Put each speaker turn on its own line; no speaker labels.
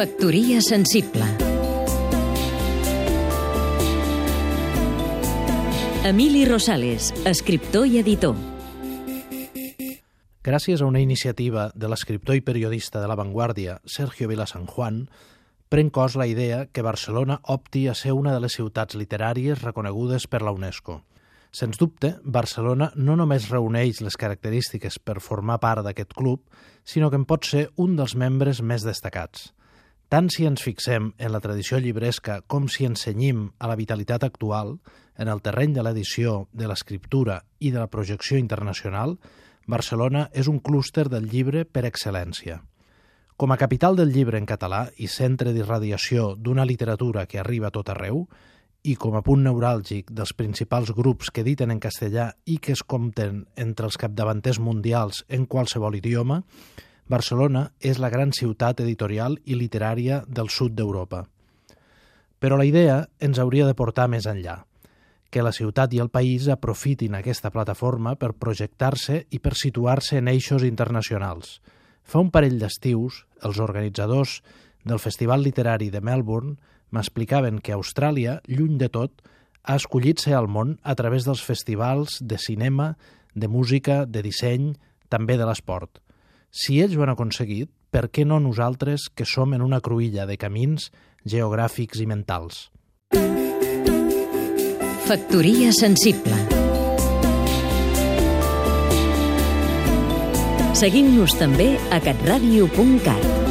Factoria sensible Emili Rosales, escriptor i editor
Gràcies a una iniciativa de l'escriptor i periodista de La Vanguardia, Sergio Vila San Juan, pren cos la idea que Barcelona opti a ser una de les ciutats literàries reconegudes per la UNESCO. Sens dubte, Barcelona no només reuneix les característiques per formar part d'aquest club, sinó que en pot ser un dels membres més destacats. Tant si ens fixem en la tradició llibresca com si ensenyim a la vitalitat actual, en el terreny de l'edició, de l'escriptura i de la projecció internacional, Barcelona és un clúster del llibre per excel·lència. Com a capital del llibre en català i centre d'irradiació d'una literatura que arriba a tot arreu, i com a punt neuràlgic dels principals grups que editen en castellà i que es compten entre els capdavanters mundials en qualsevol idioma, Barcelona és la gran ciutat editorial i literària del sud d'Europa. Però la idea ens hauria de portar més enllà, que la ciutat i el país aprofitin aquesta plataforma per projectar-se i per situar-se en eixos internacionals. Fa un parell d'estius, els organitzadors del Festival Literari de Melbourne m'explicaven que Austràlia, lluny de tot, ha escollit ser al món a través dels festivals de cinema, de música, de disseny, també de l'esport. Si ells ho han aconseguit, per què no nosaltres que som en una cruïlla de camins geogràfics i mentals?
Factoria sensible Seguim-nos també a catradio.cat